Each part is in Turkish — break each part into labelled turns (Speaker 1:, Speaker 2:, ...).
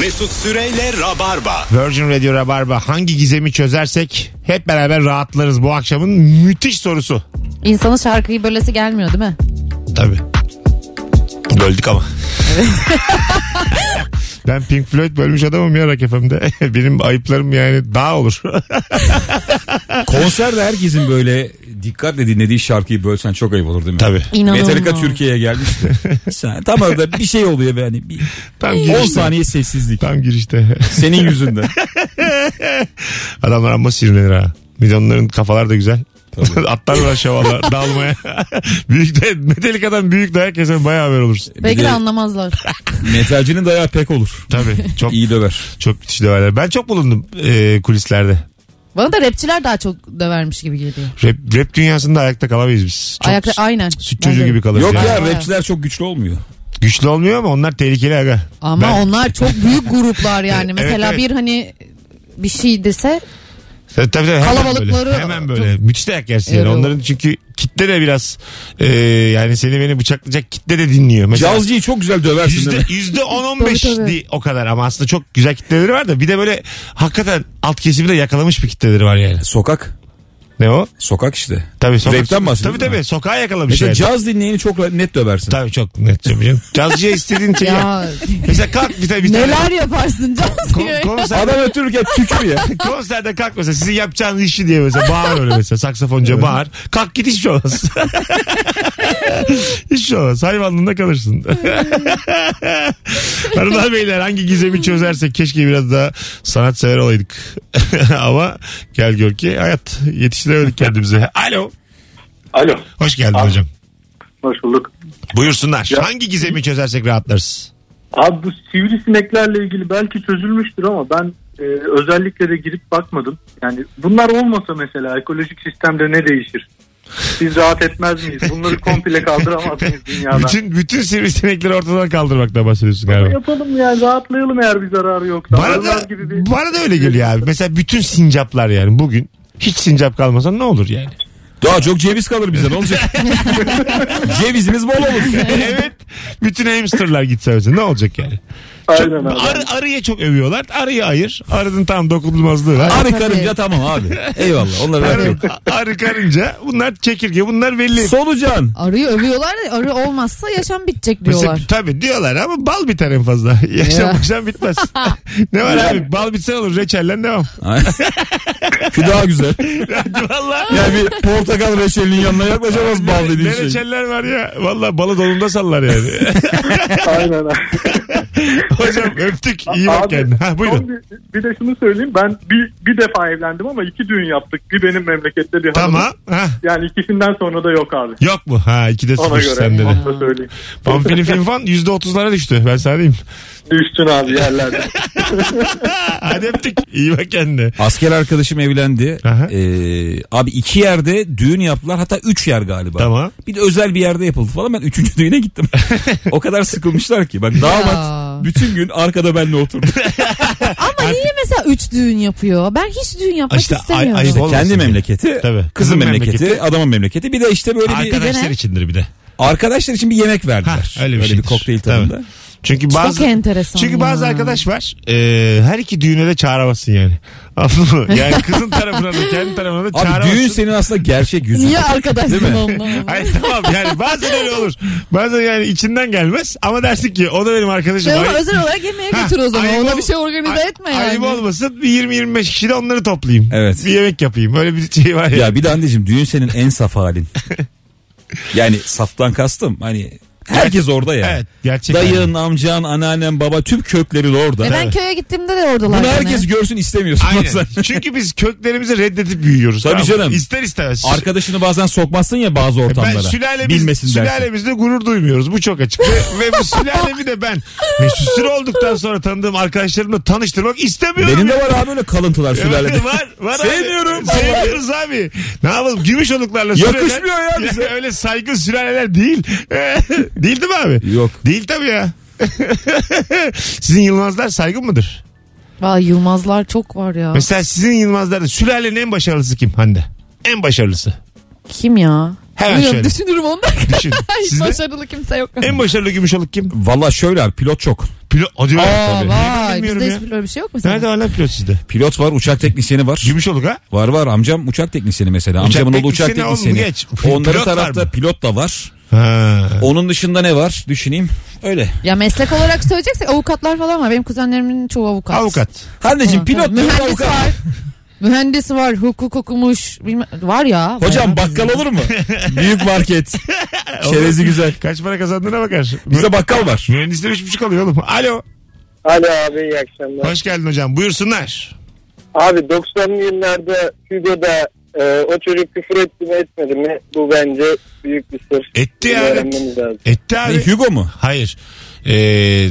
Speaker 1: Mesut Süreyle Rabarba.
Speaker 2: Virgin Radio Rabarba hangi gizemi çözersek hep beraber rahatlarız bu akşamın müthiş sorusu.
Speaker 3: İnsanın şarkıyı bölesi gelmiyor değil mi?
Speaker 2: Tabii. Böldük ama. ben Pink Floyd bölmüş adamım ya Rock FM'de. Benim ayıplarım yani daha olur.
Speaker 4: Konserde herkesin böyle dikkatle dinlediği şarkıyı bölsen çok ayıp olur değil mi?
Speaker 2: Tabii.
Speaker 3: İnanılmaz.
Speaker 4: Metallica Türkiye'ye gelmişti. Sen, tam arada bir şey oluyor yani. Bir,
Speaker 2: Tam
Speaker 4: 10
Speaker 2: girişte.
Speaker 4: saniye sessizlik.
Speaker 2: Tam girişte.
Speaker 4: Senin yüzünden.
Speaker 2: Adamlar ama sinirlenir ha. Milyonların kafalar da güzel. Atlarlar aşağılar dalmaya. büyük de Metallica'dan büyük dayak yesen bayağı haber olursun.
Speaker 3: Belki
Speaker 4: Bir
Speaker 3: de
Speaker 4: de
Speaker 3: anlamazlar.
Speaker 4: metalcinin dayağı pek olur.
Speaker 2: Tabii çok
Speaker 4: İyi döver.
Speaker 2: çok müthiş döverler. Ben çok bulundum e, kulislerde.
Speaker 3: Bana da rapçiler daha çok dövermiş gibi geliyor.
Speaker 2: Rap, rap dünyasında ayakta kalamayız biz. Çok
Speaker 3: Ayakta aynen.
Speaker 2: süt çocuğu
Speaker 3: Bence.
Speaker 2: gibi kalırız.
Speaker 4: Yok
Speaker 2: yani.
Speaker 4: ya rapçiler çok güçlü olmuyor.
Speaker 2: Güçlü olmuyor ama onlar tehlikeli aga.
Speaker 3: Ama
Speaker 2: Ben-
Speaker 3: onlar çok büyük gruplar yani. Mesela
Speaker 2: evet.
Speaker 3: bir hani bir şey dese
Speaker 2: Tabii, tabii, hemen
Speaker 3: Kalabalıkları
Speaker 2: böyle, hemen böyle. Müthiş dayak yersin yani. Onların çünkü kitle de biraz e, yani seni beni bıçaklayacak kitle de dinliyor. Mesela
Speaker 4: Cazcıyı çok güzel döversin
Speaker 2: Yüzde,
Speaker 4: değil mi?
Speaker 2: yüzde 10 15
Speaker 3: Tabii, tabii.
Speaker 2: değil o kadar ama aslında çok güzel kitleleri var da bir de böyle hakikaten alt kesimi de yakalamış bir kitleleri var yani.
Speaker 4: Sokak.
Speaker 2: Ne o?
Speaker 4: Sokak işte.
Speaker 2: Tabii sokak.
Speaker 4: Rapten bahsediyorsun
Speaker 2: Tabii tabii sokağa yakalamış
Speaker 4: Mesela
Speaker 2: yani.
Speaker 4: caz dinleyeni çok net döversin.
Speaker 2: Tabii çok net canım. Cazcıya istediğin şey yap.
Speaker 3: ya
Speaker 2: Mesela kalk bir tane bir tane.
Speaker 3: neler yaparsın
Speaker 2: Kon-
Speaker 3: Cansu'ya.
Speaker 2: konserde,
Speaker 4: Adam ötürürken tükür ya.
Speaker 2: konserde kalk mesela sizin yapacağınız işi diye mesela bağır öyle mesela saksafonca bağır. Kalk git hiçbir şey olmaz. hiçbir şey olmaz. Hayvanlığında kalırsın. Hanımlar beyler hangi gizemi çözersek keşke biraz daha sanatsever olaydık. Ama gel gör ki hayat yetiştiremedik kendimize. Alo.
Speaker 5: Alo.
Speaker 2: Hoş geldin
Speaker 5: Abi.
Speaker 2: hocam.
Speaker 5: Hoş bulduk.
Speaker 2: Buyursunlar.
Speaker 5: Ya-
Speaker 2: Hangi gizemi çözersek rahatlarız?
Speaker 5: Abi bu sivrisineklerle ilgili belki çözülmüştür ama ben e, özellikle de girip bakmadım. Yani bunlar olmasa mesela ekolojik sistemde ne değişir? Biz rahat etmez miyiz? Bunları komple kaldıramaz mıyız dünyadan?
Speaker 2: Bütün bütün sivrisinekleri ortadan kaldırmaktan bahsediyorsun galiba.
Speaker 5: Yapalım yani rahatlayalım eğer bir zararı yoksa.
Speaker 2: Bana da,
Speaker 5: gibi bir...
Speaker 2: bana da öyle geliyor abi. Mesela bütün sincaplar yani bugün hiç sincap kalmasa ne olur yani?
Speaker 4: Daha çok ceviz kalır bize ne olacak? Cevizimiz bol olur.
Speaker 2: evet. Bütün hamsterlar gitse mesela ne olacak yani? Çok-
Speaker 5: Aynen abi.
Speaker 2: arı, arıya çok övüyorlar. Arıyı ayır. Arının tam dokunulmazlığı var.
Speaker 4: Arı karınca tamam abi. Eyvallah onları
Speaker 2: Arı,
Speaker 4: bırakıyorum.
Speaker 2: arı karınca bunlar çekirge bunlar belli.
Speaker 4: Solucan.
Speaker 3: Arıyı övüyorlar da arı olmazsa yaşam bitecek diyorlar.
Speaker 2: Mesela, tabii diyorlar ama bal biter en fazla. Yaşam
Speaker 3: Ya.
Speaker 2: yaşam bitmez. ne var abi bal bitse olur reçellen devam.
Speaker 4: Şu daha güzel.
Speaker 2: Vallahi.
Speaker 4: Yani bir portakal reçelinin yanına yaklaşamaz bal dediğin
Speaker 2: ne
Speaker 4: şey.
Speaker 2: reçeller var ya. Vallahi balı donunda sallar yani.
Speaker 5: Aynen abi.
Speaker 2: Hocam öptük. İyi bak kendine. Ha, buyurun.
Speaker 5: Bir, bir de şunu söyleyeyim. Ben bir, bir defa evlendim ama iki düğün yaptık. Bir benim memlekette bir hanımın.
Speaker 2: Tamam. Ha,
Speaker 5: Yani ikisinden sonra da yok abi.
Speaker 2: yok mu? Ha ikide
Speaker 5: Ona
Speaker 2: sıfır
Speaker 5: göre.
Speaker 2: sende de.
Speaker 5: Onu da söyleyeyim.
Speaker 2: Pamfilin film falan %30'lara düştü. Ben sana diyeyim.
Speaker 5: Düştün abi yerlerde.
Speaker 2: Hadi öptük. İyi bak kendine.
Speaker 4: Asker arkadaşım evlendi.
Speaker 2: Aha.
Speaker 4: Ee, abi iki yerde düğün yaptılar. Hatta üç yer galiba.
Speaker 2: Tamam.
Speaker 4: Bir de özel bir yerde yapıldı falan. Ben üçüncü düğüne gittim. o kadar sıkılmışlar ki. Bak damat bütün gün arkada benle oturdu.
Speaker 3: Ama niye mesela üç düğün yapıyor? Ben hiç düğün yapmak
Speaker 2: İşte ay-
Speaker 3: istemiyorum.
Speaker 2: ayıp olmasın
Speaker 4: Kendi
Speaker 2: diye.
Speaker 4: memleketi,
Speaker 2: Tabii.
Speaker 4: kızın
Speaker 2: Kızın
Speaker 4: memleketi,
Speaker 2: memleketi.
Speaker 4: adamın memleketi. Bir de işte böyle bir
Speaker 2: Arkadaşlar içindir bir de.
Speaker 4: arkadaşlar için bir yemek verdiler.
Speaker 2: Ha, öyle bir
Speaker 4: böyle bir
Speaker 2: şeydir.
Speaker 4: kokteyl
Speaker 2: Tabii.
Speaker 4: tadında.
Speaker 2: Çünkü bazı
Speaker 3: Çok enteresan
Speaker 2: Çünkü
Speaker 3: ya.
Speaker 2: bazı arkadaş var. e, her iki düğüne de çağıramazsın yani. Anladın mı? Yani kızın tarafına da kendi tarafına da
Speaker 4: Abi
Speaker 2: çağıramazsın.
Speaker 4: düğün senin aslında gerçek yüzün.
Speaker 3: Niye arkadaşsın onunla?
Speaker 2: Hayır tamam yani bazen öyle olur. Bazen yani içinden gelmez ama dersin ki o da benim arkadaşım.
Speaker 3: Şey,
Speaker 2: Ay-
Speaker 3: özel olarak yemeğe
Speaker 2: Ha,
Speaker 3: götür o zaman.
Speaker 2: ayıp
Speaker 3: Ona
Speaker 2: ol-
Speaker 3: bir şey organize
Speaker 2: Ay-
Speaker 3: etme yani.
Speaker 2: Ayıp olmasın bir 20-25 kişi de onları toplayayım.
Speaker 4: Evet.
Speaker 2: Bir yemek yapayım. Öyle bir şey var ya.
Speaker 4: Ya bir de anneciğim düğün senin en saf halin. Yani saftan kastım hani herkes orada ya.
Speaker 2: Evet gerçek.
Speaker 4: Dayın, amcan, anneannen, baba tüm köklerin orada.
Speaker 3: E ben köye gittiğimde de oradalar.
Speaker 4: Bunu herkes görsün istemiyorsun. bazen.
Speaker 2: Aynen. Çünkü biz köklerimizi reddedip büyüyoruz.
Speaker 4: Tabii
Speaker 2: tamam
Speaker 4: canım.
Speaker 2: İster istemez.
Speaker 4: Arkadaşını bazen sokmazsın ya bazı
Speaker 2: ben
Speaker 4: ortamlara.
Speaker 2: sülalemiz,
Speaker 4: Bilmesin dersin.
Speaker 2: sülalemizde gurur duymuyoruz. Bu çok açık. ve, ve bu sülalemi de ben Mesut Süre olduktan sonra tanıdığım arkadaşlarımla tanıştırmak istemiyorum.
Speaker 4: Benim de var abi öyle kalıntılar sülalede.
Speaker 2: var, var
Speaker 4: Sevmiyorum.
Speaker 2: Abi. Sevmiyoruz abi. Ne yapalım? Gümüşoluklarla süreler.
Speaker 4: Yakışmıyor ya bize.
Speaker 2: öyle saygın sülaleler değil. değil değil mi abi?
Speaker 4: Yok.
Speaker 2: Değil tabii ya. Sizin Yılmazlar saygın mıdır?
Speaker 3: Vay Yılmazlar çok var ya.
Speaker 2: Mesela sizin Yılmazlarda sülalenin en başarılısı kim Hande? En başarılısı.
Speaker 3: Kim ya?
Speaker 2: Hemen
Speaker 3: Bilmiyorum,
Speaker 2: şöyle.
Speaker 3: düşünürüm onu da.
Speaker 2: Düşün.
Speaker 3: Hiç
Speaker 2: Sizde
Speaker 3: başarılı kimse yok.
Speaker 2: en başarılı gümüşoluk kim?
Speaker 4: Valla şöyle abi pilot çok.
Speaker 2: Pilot. Hadi
Speaker 3: Aa
Speaker 2: ya.
Speaker 3: vay
Speaker 2: bilmiyorum
Speaker 3: bizde
Speaker 2: ya.
Speaker 3: hiç böyle bir şey yok mesela.
Speaker 2: Nerede var lan pilot sizde?
Speaker 4: Pilot var uçak teknisyeni var.
Speaker 2: Gümüşoluk ha?
Speaker 4: Var var amcam uçak teknisyeni mesela.
Speaker 2: Uçak
Speaker 4: Amcamın oğlu uçak
Speaker 2: teknisyeni oğlum, geç.
Speaker 4: Onların
Speaker 2: Pilot var
Speaker 4: tarafta
Speaker 2: mı?
Speaker 4: pilot da var.
Speaker 2: Ha.
Speaker 4: Onun dışında ne var düşüneyim. Öyle.
Speaker 3: Ya meslek olarak söyleyeceksek avukatlar falan var. Benim kuzenlerimin çoğu avukat.
Speaker 2: Avukat.
Speaker 4: Anneciğim pilot
Speaker 3: Mühendis
Speaker 4: avukat.
Speaker 3: var. Mühendis var, hukuk okumuş. Bilmem, var ya.
Speaker 4: Hocam
Speaker 3: bayağı.
Speaker 4: bakkal olur mu? Büyük market. Çerezi güzel.
Speaker 2: Kaç para kazandığına bakar.
Speaker 4: Bizde bakkal var.
Speaker 2: Mühendisler üç buçuk alıyor oğlum. Alo.
Speaker 6: Alo abi iyi akşamlar.
Speaker 2: Hoş geldin hocam. Buyursunlar.
Speaker 6: Abi 90'lı yıllarda Hugo'da e, o çocuk küfür etti mi etmedi mi? Bu bence büyük bir sır.
Speaker 2: Etti
Speaker 6: Bunu
Speaker 2: yani.
Speaker 6: öğrenmemiz lazım.
Speaker 2: Etti
Speaker 4: Ne,
Speaker 2: abi.
Speaker 4: Hugo mu?
Speaker 2: Hayır. Ee,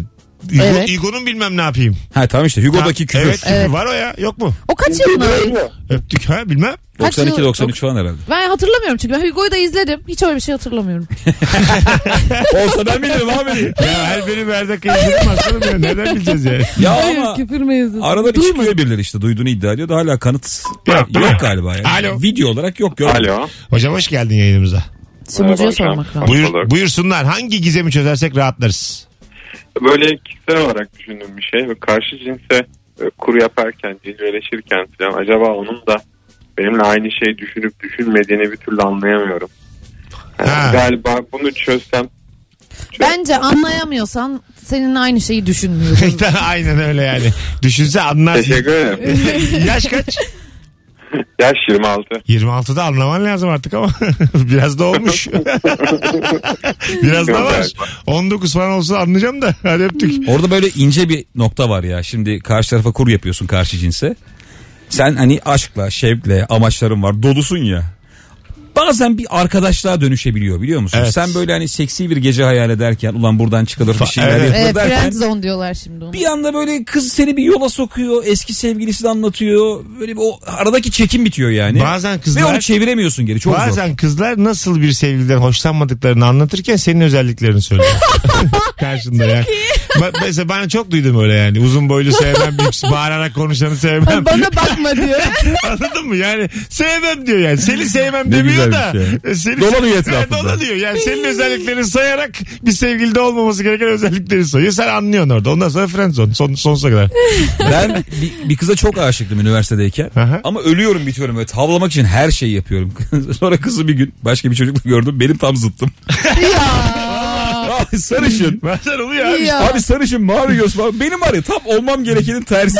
Speaker 2: Hugo,
Speaker 3: Evet.
Speaker 2: Hugo'nun bilmem ne yapayım.
Speaker 4: Ha tamam işte Hugo'daki
Speaker 2: Ha,
Speaker 4: küfür.
Speaker 2: Evet küfür
Speaker 3: Evet.
Speaker 2: var o ya. Yok mu?
Speaker 3: O kaç yılında?
Speaker 6: mu?
Speaker 2: Öptük ha bilmem.
Speaker 3: Kaç yıl-
Speaker 4: 92-93 falan herhalde.
Speaker 3: Ben hatırlamıyorum çünkü ben Hugo'yu da izledim. Hiç öyle bir şey hatırlamıyorum.
Speaker 4: Olsa ben bilirim abi.
Speaker 2: Ya her bölüm her dakika izledim aslında ya. Nereden bileceğiz yani?
Speaker 4: Ya
Speaker 3: Hayır
Speaker 4: ama
Speaker 3: küfür mevzusu.
Speaker 4: arada bir
Speaker 3: Duymadım.
Speaker 4: çıkıyor birileri işte duyduğunu iddia ediyor da hala kanıt
Speaker 2: Yok,
Speaker 4: yok, galiba yani.
Speaker 2: Alo.
Speaker 4: Video olarak yok. yok.
Speaker 7: Alo.
Speaker 2: Hocam hoş geldin yayınımıza.
Speaker 3: Sunucuya
Speaker 7: Merhaba hocam.
Speaker 3: sormak lazım.
Speaker 2: Buyur,
Speaker 7: bulduk.
Speaker 2: buyursunlar. Hangi gizemi çözersek rahatlarız?
Speaker 7: Böyle kişisel olarak düşündüğüm bir şey. Ve Karşı cinse e, kur yaparken, cilveleşirken falan acaba onun da benimle aynı şeyi düşünüp düşünmediğini bir türlü anlayamıyorum. Yani
Speaker 2: Ha.
Speaker 7: Galiba bunu çözsem
Speaker 3: Bence anlayamıyorsan seninle aynı şeyi düşünmüyorum.
Speaker 2: Aynen öyle yani. Düşünse anlarsın.
Speaker 7: teşekkür ederim.
Speaker 2: Yaş kaç?
Speaker 7: Yaş 26.
Speaker 2: 26'da anlaman lazım artık ama biraz da olmuş. biraz da var.
Speaker 7: galiba.
Speaker 2: 19 falan olsa anlayacağım da. Hadi öptük.
Speaker 4: Orada böyle ince bir nokta var ya. Şimdi karşı tarafa kur yapıyorsun karşı cinse. Sen hani aşkla, şevkle, amaçların var. Dolusun ya. Bazen bir arkadaşlığa dönüşebiliyor biliyor musun?
Speaker 2: Evet.
Speaker 4: Sen böyle hani seksi bir gece hayal ederken ulan buradan çıkılır bir şeyler
Speaker 2: evet.
Speaker 4: yapılır
Speaker 3: Evet,
Speaker 4: derken
Speaker 3: friend zone diyorlar şimdi onu.
Speaker 4: bir anda böyle kız seni bir yola sokuyor. Eski sevgilisini anlatıyor. Böyle bir o aradaki çekim bitiyor yani.
Speaker 2: Bazen
Speaker 4: Ve
Speaker 2: kızlar
Speaker 4: onu çeviremiyorsun geri. Çok zor.
Speaker 2: Bazen kızlar nasıl bir sevgiliden hoşlanmadıklarını anlatırken senin özelliklerini söylüyor. Karşında yani. Ba- mesela ben çok duydum öyle yani. Uzun boylu sevmem, büyük, bağırarak konuşanı sevmem.
Speaker 3: Bana bakma diyor.
Speaker 2: Anladın mı? Yani sevmem diyor yani. Seni sevmem demiyor
Speaker 4: güzel
Speaker 2: da.
Speaker 4: bir şey.
Speaker 2: e, Seni
Speaker 4: Dolanıyor etrafında.
Speaker 2: dolanıyor. Yani senin özelliklerini sayarak bir sevgilide olmaması gereken özellikleri sayıyor. Sen anlıyorsun orada. Ondan sonra friendzone. Son, sonsuza kadar.
Speaker 4: Ben bir, bir kıza çok aşıktım üniversitedeyken.
Speaker 2: Aha.
Speaker 4: Ama ölüyorum bitiyorum böyle tavlamak için her şeyi yapıyorum. Sonra kızı bir gün başka bir çocukla gördüm. Benim tam zıttım.
Speaker 3: ya.
Speaker 4: Abi sarışın.
Speaker 2: Bazen oluyor abi.
Speaker 3: Ya.
Speaker 4: Abi sarışın mavi göz falan. Benim var ya tam olmam gerekenin tersi.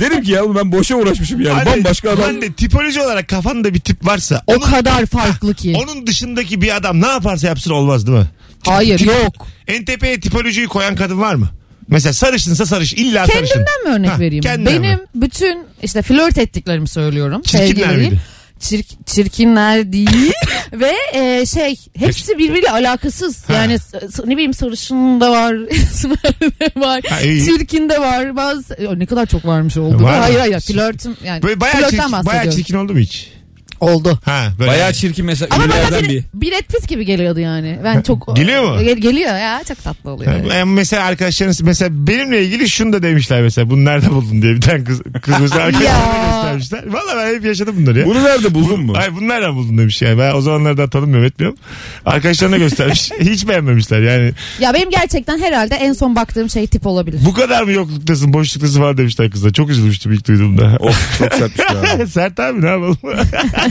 Speaker 4: Dedim ki ya ben boşa uğraşmışım yani.
Speaker 2: Hani-
Speaker 4: Bambaşka adam.
Speaker 2: hani tipoloji olarak kafanda bir tip varsa
Speaker 3: O
Speaker 2: onun,
Speaker 3: kadar farklı ki.
Speaker 2: onun dışındaki bir adam ne yaparsa yapsın olmaz değil mi?
Speaker 3: Hayır
Speaker 2: tip-
Speaker 3: yok.
Speaker 2: En tepeye tipolojiyi koyan kadın var mı? Mesela sarışınsa sarış illa sarışın.
Speaker 3: Kendimden mi örnek
Speaker 2: Ha,
Speaker 3: vereyim? Benim
Speaker 2: mi?
Speaker 3: bütün işte flört ettiklerimi söylüyorum.
Speaker 2: Çirkinler miydi?
Speaker 3: Çirk, çirkinler değil ve e, şey hepsi birbiriyle alakasız.
Speaker 2: Ha.
Speaker 3: Yani ne bileyim sarışın da var, esmer var,
Speaker 2: Ha, iyi.
Speaker 3: çirkin de var. Bazı ne kadar çok varmış oldu.
Speaker 2: Var
Speaker 3: hayır hayır flörtüm yani
Speaker 2: Böyle bayağı çirkin, bayağı çirkin oldu mu hiç?
Speaker 3: Oldu.
Speaker 2: Ha, böyle
Speaker 4: Bayağı çirkin mesela
Speaker 3: Ama bana
Speaker 4: ünlülerden
Speaker 3: bir,
Speaker 4: bir.
Speaker 3: Brad Pitt gibi geliyordu yani. Ben çok
Speaker 2: Geliyor mu?
Speaker 3: Gel- geliyor ya çok tatlı oluyor.
Speaker 2: Ha, yani mesela arkadaşlarınız mesela benimle ilgili şunu da demişler mesela bunu nerede buldun diye bir tane kız, kız mesela arkadaşlarına göstermişler. Valla ben hep yaşadım bunları ya.
Speaker 4: Bunu nerede buldun mu?
Speaker 2: Ay bunu nereden buldun demiş yani. Ben o zamanlardan tanımıyorum etmiyorum. Arkadaşlarına göstermiş. Hiç beğenmemişler yani.
Speaker 3: Ya benim gerçekten herhalde en son baktığım şey tip olabilir.
Speaker 2: Bu kadar mı yokluktasın boşluktasın falan demişler kıza. Çok üzülmüştüm ilk duyduğumda.
Speaker 4: Of çok sertmiş ya.
Speaker 2: Sert abi ne yapalım?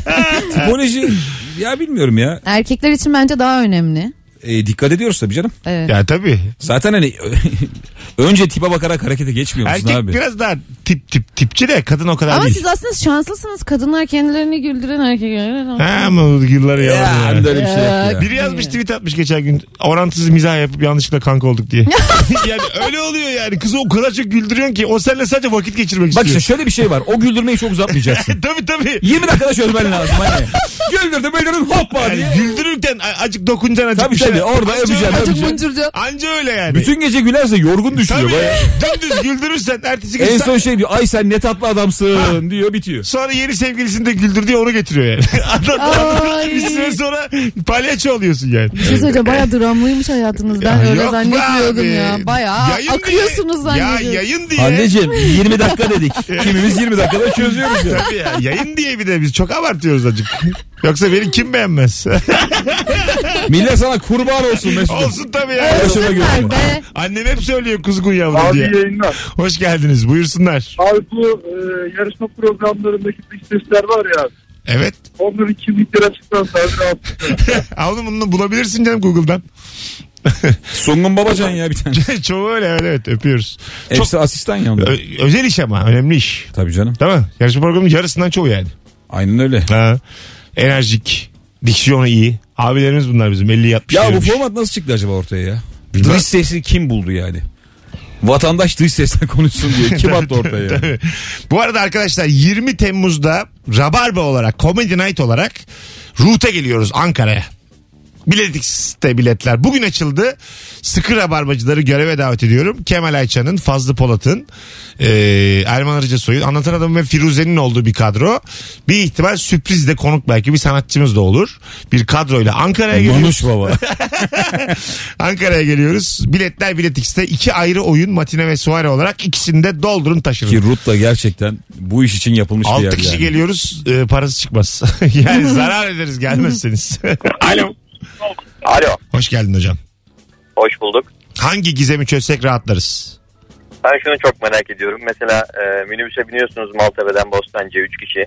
Speaker 4: Tipoloji ya bilmiyorum ya.
Speaker 3: Erkekler için bence daha önemli.
Speaker 4: E, dikkat ediyoruz tabii canım.
Speaker 3: Evet.
Speaker 2: ya tabii.
Speaker 4: Zaten hani önce tipe bakarak harekete geçmiyor musun
Speaker 2: Erkek
Speaker 4: abi?
Speaker 2: biraz daha tip tip tipçi de kadın o kadar
Speaker 3: Ama
Speaker 2: değil.
Speaker 3: siz aslında şanslısınız. Kadınlar kendilerini güldüren erkekler.
Speaker 2: Ha ama yılları
Speaker 4: Ya,
Speaker 2: yalan ya.
Speaker 4: öyle bir şey yok ya.
Speaker 2: Biri yazmış tweet atmış geçen gün orantısız mizah yapıp yanlışlıkla kanka olduk diye. yani öyle oluyor yani kızı o kadar çok güldürüyorsun ki o seninle sadece vakit geçirmek
Speaker 4: Bak
Speaker 2: istiyor.
Speaker 4: işte şöyle bir şey var. O güldürmeyi çok uzatmayacaksın.
Speaker 2: tabii tabii.
Speaker 4: 20 dakikada çözmen lazım hani. Güldürdüm güldürdüm hoppa
Speaker 2: Yani
Speaker 4: diye.
Speaker 2: güldürürken a- acık dokuncan acık
Speaker 4: Tabii
Speaker 2: bir
Speaker 4: öyle orada
Speaker 2: Anca
Speaker 4: öpeceksin
Speaker 2: öyle.
Speaker 4: Öpeceksin.
Speaker 3: mıncırcı.
Speaker 2: Anca öyle yani.
Speaker 4: Bütün gece gülerse yorgun düşüyor.
Speaker 2: Tabii.
Speaker 4: Bayağı.
Speaker 2: Dümdüz güldürürsen ertesi gün
Speaker 4: En son şey diyor ay sen ne tatlı adamsın diyor bitiyor.
Speaker 2: Sonra yeni sevgilisini de güldür diye onu getiriyor yani. Adam,
Speaker 3: Ay.
Speaker 2: bir süre sonra palyaço oluyorsun yani.
Speaker 3: Bir şey söyleyeceğim baya dramlıymış hayatınız. Ben
Speaker 2: Ya
Speaker 3: öyle
Speaker 2: yok be
Speaker 3: zannetmiyordum ya. Baya
Speaker 2: Yayın
Speaker 3: akıyorsunuz
Speaker 2: diye, Ya
Speaker 3: zannediyorum.
Speaker 2: yayın diye.
Speaker 4: Anneciğim 20 dakika dedik. Kimimiz 20 dakikada çözüyoruz ya.
Speaker 2: Tabii ya. Yayın diye bir de biz çok abartıyoruz acık. Yoksa beni kim beğenmez?
Speaker 4: Millet sana kurban olsun Mesut.
Speaker 2: Olsun tabii ya.
Speaker 3: Süper
Speaker 4: göre.
Speaker 3: be.
Speaker 2: Annem hep söylüyor kuzgun yavrum
Speaker 5: Abi
Speaker 2: diye.
Speaker 5: yayınlar.
Speaker 2: Hoş geldiniz buyursunlar.
Speaker 5: Abi bu e, yarışma programlarındaki dış sesler var ya.
Speaker 2: Evet.
Speaker 5: Onların kimlikleri açıklansa abi rahatsız.
Speaker 2: Oğlum bunu bulabilirsin canım Google'dan.
Speaker 4: Sungun Babacan ya bir tane.
Speaker 2: Çoğu öyle evet, evet öpüyoruz. Çok
Speaker 4: Hepsi asistan ya
Speaker 2: ö- özel iş ama önemli iş.
Speaker 4: Tabii canım.
Speaker 2: Değil mi? Yarışma programının yarısından çoğu yani.
Speaker 4: Aynen öyle.
Speaker 2: Ha. Enerjik. Diksiyonu iyi. Abilerimiz bunlar bizim 50 60
Speaker 4: Ya bu format nasıl çıktı acaba ortaya ya? Dış sesi kim buldu yani? Vatandaş dış sesle konuşsun diye kim attı ortaya yani?
Speaker 2: Bu arada arkadaşlar 20 Temmuz'da Rabarba olarak Comedy Night olarak Ruh'a geliyoruz Ankara'ya. Biletix'te biletler bugün açıldı. Sıkı rabarbacıları göreve davet ediyorum. Kemal Ayça'nın, Fazlı Polat'ın, e, Erman Arıca Soy'un, Anlatan Adam ve Firuze'nin olduğu bir kadro. Bir ihtimal sürpriz de konuk belki bir sanatçımız da olur. Bir kadroyla Ankara'ya geliyoruz.
Speaker 4: Manuş baba.
Speaker 2: Ankara'ya geliyoruz. Biletler Biletix'te iki ayrı oyun matine ve suare olarak ikisini de doldurun taşırın.
Speaker 4: Ki Rut da gerçekten bu iş için yapılmış bir
Speaker 2: 6
Speaker 4: yer
Speaker 2: kişi
Speaker 4: yani.
Speaker 2: geliyoruz e, parası çıkmaz. yani zarar ederiz gelmezseniz. Alo.
Speaker 6: Alo.
Speaker 2: Hoş geldin hocam.
Speaker 6: Hoş bulduk.
Speaker 2: Hangi gizemi çözsek rahatlarız?
Speaker 6: Ben şunu çok merak ediyorum. Mesela e, minibüse biniyorsunuz Maltepe'den Bostancı'ya 3 kişi.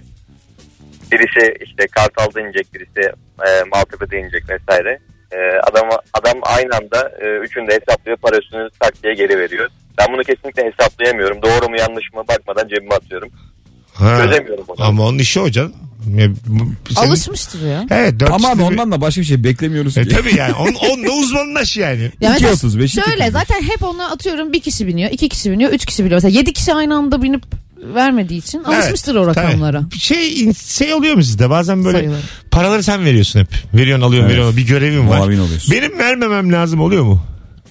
Speaker 6: Birisi işte Kartal'da inecek, birisi e, Maltepe'de inecek vesaire. E, adam, adam aynı anda e, üçünü de hesaplıyor, para üstünü tak diye geri veriyor. Ben bunu kesinlikle hesaplayamıyorum. Doğru mu yanlış mı bakmadan cebime atıyorum.
Speaker 2: Ha.
Speaker 6: Çözemiyorum onu.
Speaker 2: Ama onun işi hocam. Ya, bu- senin-
Speaker 3: Alışmıştır ya.
Speaker 2: Evet. dört de bir-
Speaker 4: ondan da başka bir şey beklemiyoruz
Speaker 2: E
Speaker 4: ki.
Speaker 2: tabii yani. On, onda uzmanlaş yani.
Speaker 3: Ya mesela
Speaker 4: 2.35,
Speaker 3: şöyle
Speaker 4: 2.45.
Speaker 3: zaten hep ona atıyorum bir kişi biniyor, iki kişi biniyor, üç kişi biniyor. Mesela yedi kişi aynı anda binip vermediği için alışmıştır o rakamlara.
Speaker 2: tabii. Şey, şey oluyor mu sizde? Bazen böyle
Speaker 3: Sayıları.
Speaker 2: paraları sen veriyorsun hep. Veriyorsun alıyorsun
Speaker 4: Evet.
Speaker 2: veriyorsun. Bir görevim var.
Speaker 4: Muavin oluyorsun.
Speaker 2: Benim vermemem lazım oluyor mu?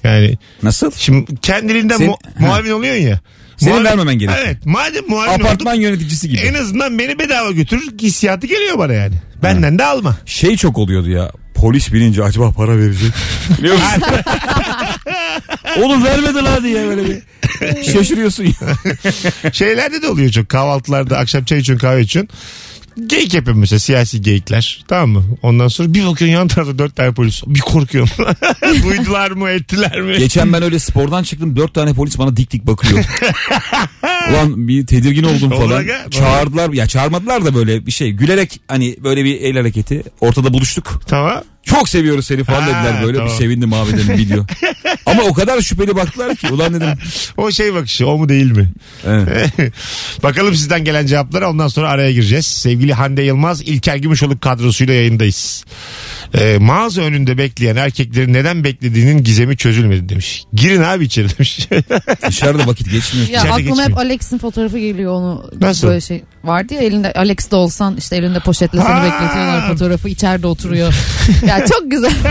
Speaker 2: Yani
Speaker 4: Nasıl?
Speaker 2: şimdi kendiliğinden
Speaker 4: Sen-
Speaker 2: mu- muavin oluyorsun ya.
Speaker 4: Senin
Speaker 2: Muavin-
Speaker 4: vermemen gerekiyor.
Speaker 2: Evet. Madem muavin
Speaker 4: Apartman
Speaker 2: oldum
Speaker 4: yöneticisi gibi.
Speaker 2: en azından beni bedava götürür hissiyatı geliyor bana yani. Benden de alma.
Speaker 4: Şey çok oluyordu ya. Polis binince acaba para verecek. Biliyor musun? Oğlum vermedi diye böyle bir şaşırıyorsun ya.
Speaker 2: Şeylerde de oluyor çok. Kahvaltılarda akşam çay içiyorsun kahve içiyorsun. Geyik yapıyorum mesela siyasi geyikler. Tamam mı? Ondan sonra bir bakıyorsun yan tarafta dört tane polis. Bir korkuyorum. Duydular mı ettiler mi?
Speaker 4: Geçen ben öyle spordan çıktım dört tane polis bana dik dik bakıyor. Ulan bir tedirgin oldum falan. Çağırdılar ya çağırmadılar da böyle bir şey. Gülerek hani böyle bir el hareketi. Ortada buluştuk.
Speaker 2: Tamam.
Speaker 4: Çok seviyoruz seni falan
Speaker 2: Ha,
Speaker 4: dediler böyle.
Speaker 2: tamam.
Speaker 4: Bir sevindim abi dedim video. Ama o kadar şüpheli baktılar ki. Ulan dedim.
Speaker 2: O şey bakışı o mu değil mi?
Speaker 4: Evet.
Speaker 2: Bakalım sizden gelen cevaplara ondan sonra araya gireceğiz. Sevgili Hande Yılmaz İlker Gümüşoluk kadrosuyla yayındayız. Ee, mağaza önünde bekleyen erkeklerin neden beklediğinin gizemi çözülmedi demiş. Girin abi içeri demiş.
Speaker 4: Dışarıda vakit geçmiyor.
Speaker 3: Ya
Speaker 2: İçeride
Speaker 3: aklıma hep
Speaker 2: geçmiyor.
Speaker 3: Alex'in fotoğrafı geliyor onu
Speaker 2: Nasıl?
Speaker 3: böyle şey vardı ya elinde Alex de olsan işte elinde poşetle seni
Speaker 2: Ha.
Speaker 3: bekletiyorlar fotoğrafı içeride oturuyor. ya çok güzel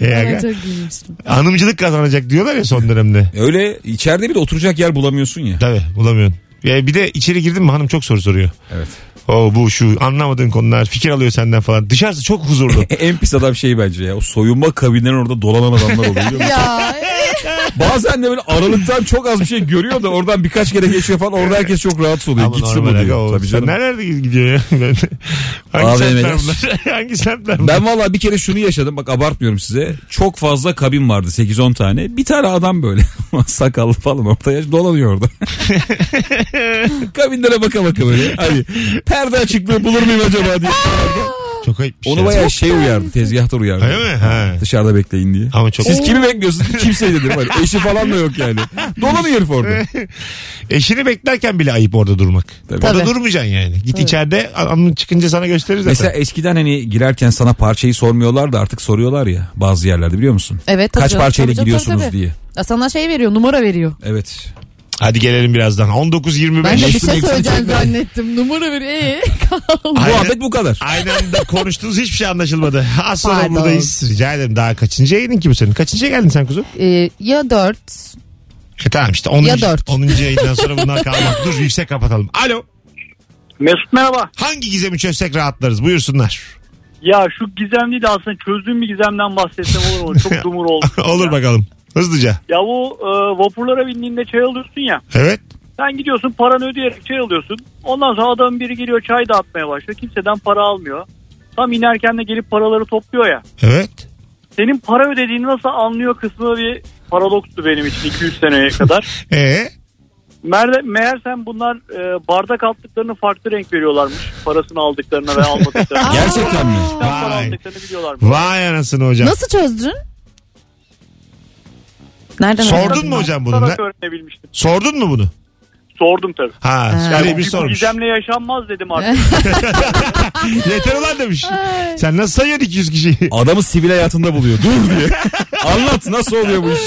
Speaker 3: Ben
Speaker 2: aga,
Speaker 3: çok gülmüştüm.
Speaker 2: hanımcılık kazanacak diyorlar ya son dönemde.
Speaker 4: Öyle içeride bir de oturacak yer bulamıyorsun ya.
Speaker 2: Tabii bulamıyorsun. Ya bir de içeri girdin mi hanım çok soru soruyor.
Speaker 4: Evet.
Speaker 2: O bu şu anlamadığın konular fikir alıyor senden falan. Dışarısı çok huzurlu.
Speaker 4: en pis adam şey bence ya. O soyunma kabinlerinin orada dolanan adamlar oluyor.
Speaker 3: Ya
Speaker 4: Bazen de böyle aralıktan çok az bir şey görüyor da oradan birkaç kere geçiyor falan. Orada herkes çok rahatsız oluyor.
Speaker 2: Ama
Speaker 4: Gitsin bu diyor. Tabii
Speaker 2: Sen
Speaker 4: canım.
Speaker 2: nerelerde gidiyor ya? Hangi semtler bunlar? Hangi semtler bunlar?
Speaker 4: Ben valla bir kere şunu yaşadım bak abartmıyorum size. Çok fazla kabin vardı 8-10 tane. Bir tane adam böyle sakallı falan ortaya dolanıyor orada. Kabinlere baka baka böyle. Hani perde açıklığı bulur muyum acaba diye.
Speaker 2: Çok ayıp bir
Speaker 4: Onu
Speaker 2: şey.
Speaker 4: bayağı şey uyardı tezgahtar uyardı.
Speaker 2: Öyle mi? Ha.
Speaker 4: Dışarıda bekleyin diye.
Speaker 2: Ama çok
Speaker 4: Siz kimi bekliyorsunuz? Kimseyi dedim. Hani eşi falan da yok yani. Dolanıyor herif orada.
Speaker 2: Eşini beklerken bile ayıp orada durmak.
Speaker 4: Tabii.
Speaker 2: Orada
Speaker 3: Tabii.
Speaker 2: durmayacaksın yani. Git içeride anın çıkınca sana gösterir zaten.
Speaker 4: Mesela eskiden hani girerken sana parçayı sormuyorlar da artık soruyorlar ya bazı yerlerde biliyor musun?
Speaker 3: evet tabii
Speaker 4: Kaç
Speaker 3: canım,
Speaker 4: parçayla
Speaker 3: tabii canım, tabii.
Speaker 4: diye.
Speaker 3: Ya sana şey veriyor numara veriyor.
Speaker 4: Evet.
Speaker 2: Hadi gelelim birazdan. 19.25.
Speaker 3: Ben de bir şey söyleyeceğim zannettim. Numara bir ee.
Speaker 4: Muhabbet bu kadar.
Speaker 2: Aynı anda konuştuğunuz hiçbir şey anlaşılmadı. Az sonra
Speaker 3: Pardon.
Speaker 2: buradayız. Rica ederim. Daha kaçıncı yayının ki bu senin? Kaçıncıya geldin sen kuzum?
Speaker 3: Ee, ya dört.
Speaker 2: E tamam işte 10.
Speaker 3: Ya dört.
Speaker 2: 10. yayından sonra bunlar kalmak. Dur yüksek kapatalım. Alo.
Speaker 5: Mesut merhaba.
Speaker 2: Hangi gizemi çözsek rahatlarız? Buyursunlar.
Speaker 5: Ya şu gizem değil de aslında çözdüğüm bir gizemden bahsetsem olur mu? Çok dumur oldu.
Speaker 2: Olur bakalım. Hızlıca.
Speaker 5: Ya bu e, vapurlara bindiğinde çay alıyorsun ya.
Speaker 2: Evet.
Speaker 5: Sen gidiyorsun paranı ödeyerek çay alıyorsun. Ondan sonra adamın biri geliyor çay dağıtmaya başlıyor. Kimseden para almıyor. Tam inerken de gelip paraları topluyor ya.
Speaker 2: Evet.
Speaker 5: Senin para ödediğini nasıl anlıyor kısmı bir paradokstu benim için 200 seneye kadar.
Speaker 2: Ee,
Speaker 5: Meğer, meğersem bunlar e, bardak aldıklarını farklı renk veriyorlarmış. Parasını aldıklarına ve almadıklarına.
Speaker 4: Gerçekten mi?
Speaker 2: Vay.
Speaker 5: aldıklarını biliyorlarmış.
Speaker 2: vay anasını hocam.
Speaker 3: Nasıl çözdün? Nereden
Speaker 2: Sordun mu hocam bunu?
Speaker 5: Sana öğrenebilmiştim.
Speaker 2: Sordun mu bunu?
Speaker 5: Sordum tabii.
Speaker 2: Ha,
Speaker 3: Ha.
Speaker 2: öyle bir
Speaker 5: Bu
Speaker 2: sormuş.
Speaker 5: gizemle yaşanmaz dedim artık.
Speaker 2: Yeter ulan demiş. Sen nasıl sayıyorsun 200 kişiyi?
Speaker 4: Adamı sivil hayatında buluyor. Dur diye. Anlat nasıl oluyor bu iş?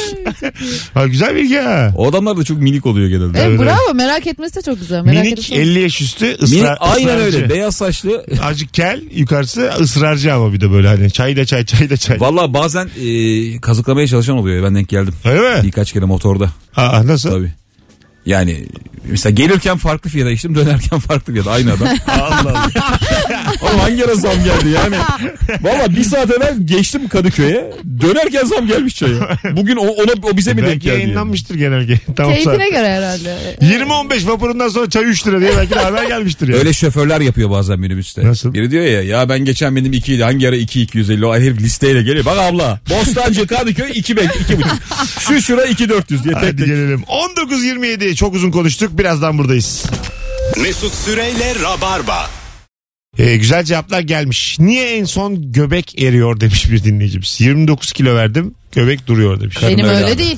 Speaker 2: ha, güzel bilgi ha.
Speaker 4: O adamlar da çok minik oluyor genelde.
Speaker 3: Evet, bravo merak etmesi de çok güzel. Merak
Speaker 2: Minik
Speaker 3: edersen.
Speaker 2: 50 yaş üstü
Speaker 4: Minik,
Speaker 2: ısrar,
Speaker 4: aynen
Speaker 2: ısrarcı.
Speaker 4: öyle. Beyaz saçlı.
Speaker 2: Azıcık kel yukarısı ısrarcı ama bir de böyle hani çay da çay çay da çay.
Speaker 4: Valla bazen e, kazıklamaya çalışan oluyor. Ben denk geldim.
Speaker 2: Öyle mi?
Speaker 4: Birkaç kere motorda.
Speaker 2: Aa, nasıl?
Speaker 4: Tabii. Yani mesela gelirken farklı fiyata içtim dönerken farklı fiyata aynı adam.
Speaker 2: Allah Allah.
Speaker 4: Oğlum hangi ara zam geldi yani? Valla bir saat evvel geçtim Kadıköy'e dönerken zam gelmiş çaya. Bugün o, ona, o bize mi denk
Speaker 2: belki
Speaker 4: geldi? yani?
Speaker 2: yayınlanmıştır genelge. tamam
Speaker 3: Keyfine
Speaker 2: saat.
Speaker 3: göre herhalde.
Speaker 2: 20-15 vapurundan sonra çay 3 lira diye belki de haber gelmiştir ya.
Speaker 4: Öyle şoförler yapıyor bazen minibüste.
Speaker 2: Nasıl?
Speaker 4: Biri diyor ya ya ben geçen benim 2 idi hangi ara 2 250 o herif listeyle geliyor. Bak abla Bostancı Kadıköy 2 2 buçuk. Şu şura 2 400 diye tek
Speaker 2: Hadi
Speaker 4: tek.
Speaker 2: gelelim. 19.27 çok uzun konuştuk. Birazdan buradayız.
Speaker 1: Mesut Süreyle Rabarba.
Speaker 2: Ee, güzel cevaplar gelmiş. Niye en son göbek eriyor demiş bir dinleyicimiz. 29 kilo verdim göbek duruyor demiş.
Speaker 3: Benim
Speaker 4: öyle
Speaker 3: öyle değil.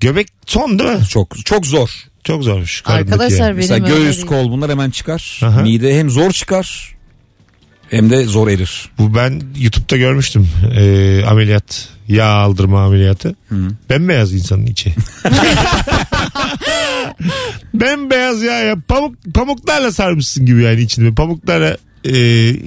Speaker 2: Göbek son değil mi?
Speaker 4: Çok çok zor.
Speaker 2: Çok zormuş.
Speaker 3: Arkadaşlar
Speaker 2: yani.
Speaker 4: Mesela
Speaker 3: benim öyle
Speaker 4: göğüs
Speaker 3: değil.
Speaker 4: kol bunlar hemen çıkar.
Speaker 2: Aha.
Speaker 4: Mide hem zor çıkar hem de zor erir.
Speaker 2: Bu ben YouTube'da görmüştüm. Ee, ameliyat. Yağ aldırma ameliyatı. Bembeyaz insanın içi. Bembeyaz ya ya. Pamuk, pamuklarla sarmışsın gibi yani içini. Pamuklarla e,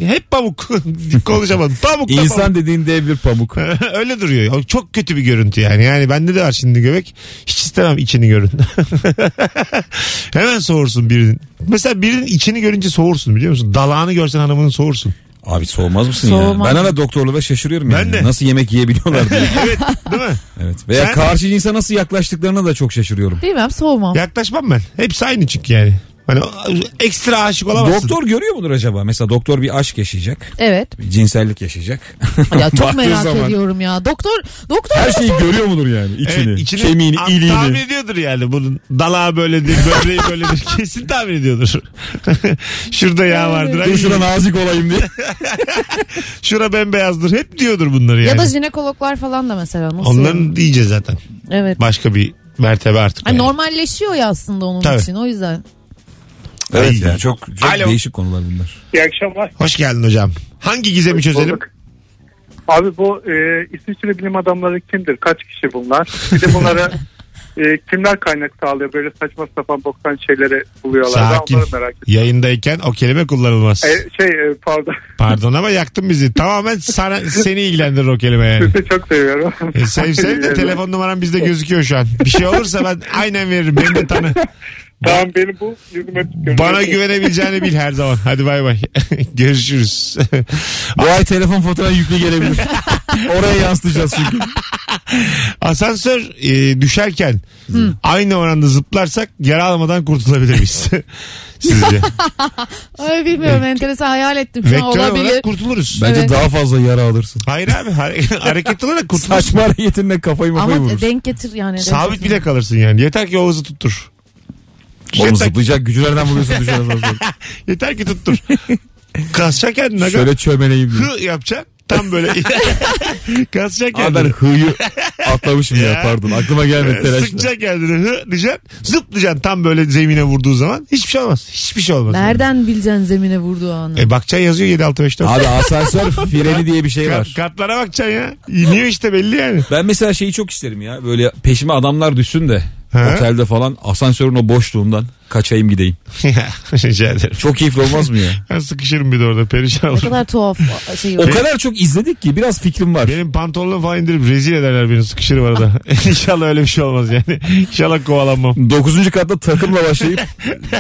Speaker 2: hep pamuk. Konuşamadım. Pamuk da
Speaker 4: İnsan dediğin dev bir pamuk.
Speaker 2: pamuk. Öyle duruyor. Çok kötü bir görüntü yani. Yani bende de var şimdi göbek. Hiç istemem içini görün. Hemen soğursun birinin. Mesela birinin içini görünce soğursun biliyor musun? Dalağını görsen hanımının soğursun.
Speaker 4: Abi soğumaz mısın
Speaker 3: Soğumaz.
Speaker 4: ya? Ben hala doktorlara şaşırıyorum
Speaker 2: Ben
Speaker 4: yani.
Speaker 2: de.
Speaker 4: Nasıl yemek yiyebiliyorlar diye.
Speaker 2: Evet değil mi?
Speaker 4: evet. Veya
Speaker 2: Sen-
Speaker 4: karşı cinse nasıl yaklaştıklarına da çok şaşırıyorum.
Speaker 3: Bilmem soğumam.
Speaker 2: Yaklaşmam ben. Hepsi aynı çünkü yani. Hani ekstra aşık olamazsın.
Speaker 4: Doktor görüyor mudur acaba? Mesela doktor bir aşk yaşayacak.
Speaker 3: Evet.
Speaker 4: Bir cinsellik yaşayacak.
Speaker 3: Ya çok
Speaker 4: Baktığı
Speaker 3: merak
Speaker 4: zaman
Speaker 3: ediyorum ya. Doktor doktor
Speaker 4: Her şeyi görüyor mudur yani? İçini,
Speaker 2: Evet, içini
Speaker 4: kemiğini,
Speaker 2: a- Tahmin
Speaker 4: iliğini.
Speaker 2: ediyordur yani. Bunun dalağı böyledir, böbreği böyledir. Kesin tahmin ediyordur. Şurada yağ vardır.
Speaker 4: Dur
Speaker 2: Ay,
Speaker 4: şuna nazik olayım diye.
Speaker 2: Şura bembeyazdır. Hep diyordur bunları yani.
Speaker 3: ya da jinekologlar falan da mesela nasıl?
Speaker 2: Onların
Speaker 3: yani?
Speaker 2: diyeceğiz zaten.
Speaker 3: Evet.
Speaker 2: Başka bir mertebe artık.
Speaker 3: Hani
Speaker 2: yani.
Speaker 3: normalleşiyor ya aslında onun
Speaker 2: Tabii.
Speaker 3: için o yüzden.
Speaker 4: Evet
Speaker 2: Ay.
Speaker 4: ya çok, çok
Speaker 2: Alo.
Speaker 4: değişik konular bunlar.
Speaker 5: İyi akşamlar.
Speaker 2: Hoş geldin hocam. Hangi gizemi çözelim?
Speaker 5: Abi bu e, İsviçre bilim adamları kimdir? Kaç kişi bunlar? Bir de bunlara e, kimler kaynak sağlıyor? Böyle saçma sapan boktan şeyleri buluyorlar.
Speaker 2: Sakin.
Speaker 5: Ben onları merak ettim.
Speaker 2: Yayındayken o kelime kullanılmaz.
Speaker 5: E, şey e, pardon.
Speaker 2: Pardon ama yaktın bizi. Tamamen sana, seni ilgilendirir o kelime yani.
Speaker 5: Sizi çok seviyorum.
Speaker 2: E, sev sev de telefon numaram bizde gözüküyor şu an. Bir şey olursa ben aynen veririm. Beni de tanı.
Speaker 5: Tamam benim bu yüzüme.
Speaker 2: Bana güvenebileceğini bil her zaman. Hadi bay bay. Görüşürüz.
Speaker 4: Bu ay telefon fatura yüklü gelebilir. Oraya yansıtacağız çünkü.
Speaker 2: Asansör e, düşerken aynı oranda zıplarsak yara almadan kurtulabilir miyiz? Sizce?
Speaker 3: Ay bilmiyorum enteresan hayal ettim. Şu an
Speaker 2: Vektör
Speaker 3: olabilir.
Speaker 2: olarak kurtuluruz.
Speaker 4: Bence
Speaker 3: Evet.
Speaker 4: daha fazla yara alırsın.
Speaker 2: Hayır abi hare- hareket olarak kurtulursun.
Speaker 4: Saçma hareketinle kafayı mafayı
Speaker 3: Ama
Speaker 4: vurursun.
Speaker 3: denk getir yani. denk
Speaker 2: Sabit
Speaker 3: getir.
Speaker 2: bile kalırsın yani. Yeter ki o hızı tuttur.
Speaker 4: Oğlum
Speaker 2: Yeter,
Speaker 4: zıplayacak gücü nereden buluyorsun düşen asansör?
Speaker 2: yeter ki tuttur. Kasacak kendini. aga.
Speaker 4: Şöyle çömeleyim diye.
Speaker 2: Hı yapacaksın. Tam böyle. Kasacak
Speaker 4: Abi ben
Speaker 2: kendini.
Speaker 4: hıyı atlamışım ya.
Speaker 2: Ya.
Speaker 4: pardon aklıma gelmedi telaşla.
Speaker 2: Sıkacak kendini. Hı diyeceksin. Zıplayacaksın tam böyle zemine vurduğu zaman. Hiçbir şey olmaz. Hiçbir şey olmaz.
Speaker 3: Nereden bileceksin zemine vurduğu anı?
Speaker 2: E bakacaksın yazıyor 7654.
Speaker 4: Abi asansör freni diye bir şey var.
Speaker 2: kartlara bakacaksın ya. İniyor işte belli yani.
Speaker 4: Ben mesela şeyi çok isterim ya. Böyle peşime adamlar düşsün de
Speaker 2: Ha?
Speaker 4: Otelde falan asansörün o boşluğundan kaçayım gideyim.
Speaker 2: Rica ederim.
Speaker 4: Çok keyifli olmaz mı ya?
Speaker 2: Ben sıkışırım bir de orada perişan
Speaker 3: Ne
Speaker 2: olurum.
Speaker 3: kadar tuhaf şey
Speaker 4: O kadar çok izledik ki biraz fikrim var.
Speaker 2: Benim pantolonu falan indirip rezil ederler beni sıkışırım arada. İnşallah öyle bir şey olmaz yani. İnşallah kovalanmam.
Speaker 4: Dokuzuncu katta takımla başlayıp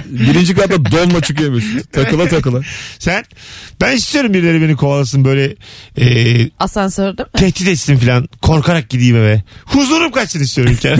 Speaker 4: birinci katta donla çıkıyor Mesut. Takıla takıla.
Speaker 2: Sen ben istiyorum birileri beni kovalasın böyle e,
Speaker 3: Asansörde mi?
Speaker 2: tehdit etsin falan korkarak gideyim eve. Huzurum kaçsın istiyorum bir kere.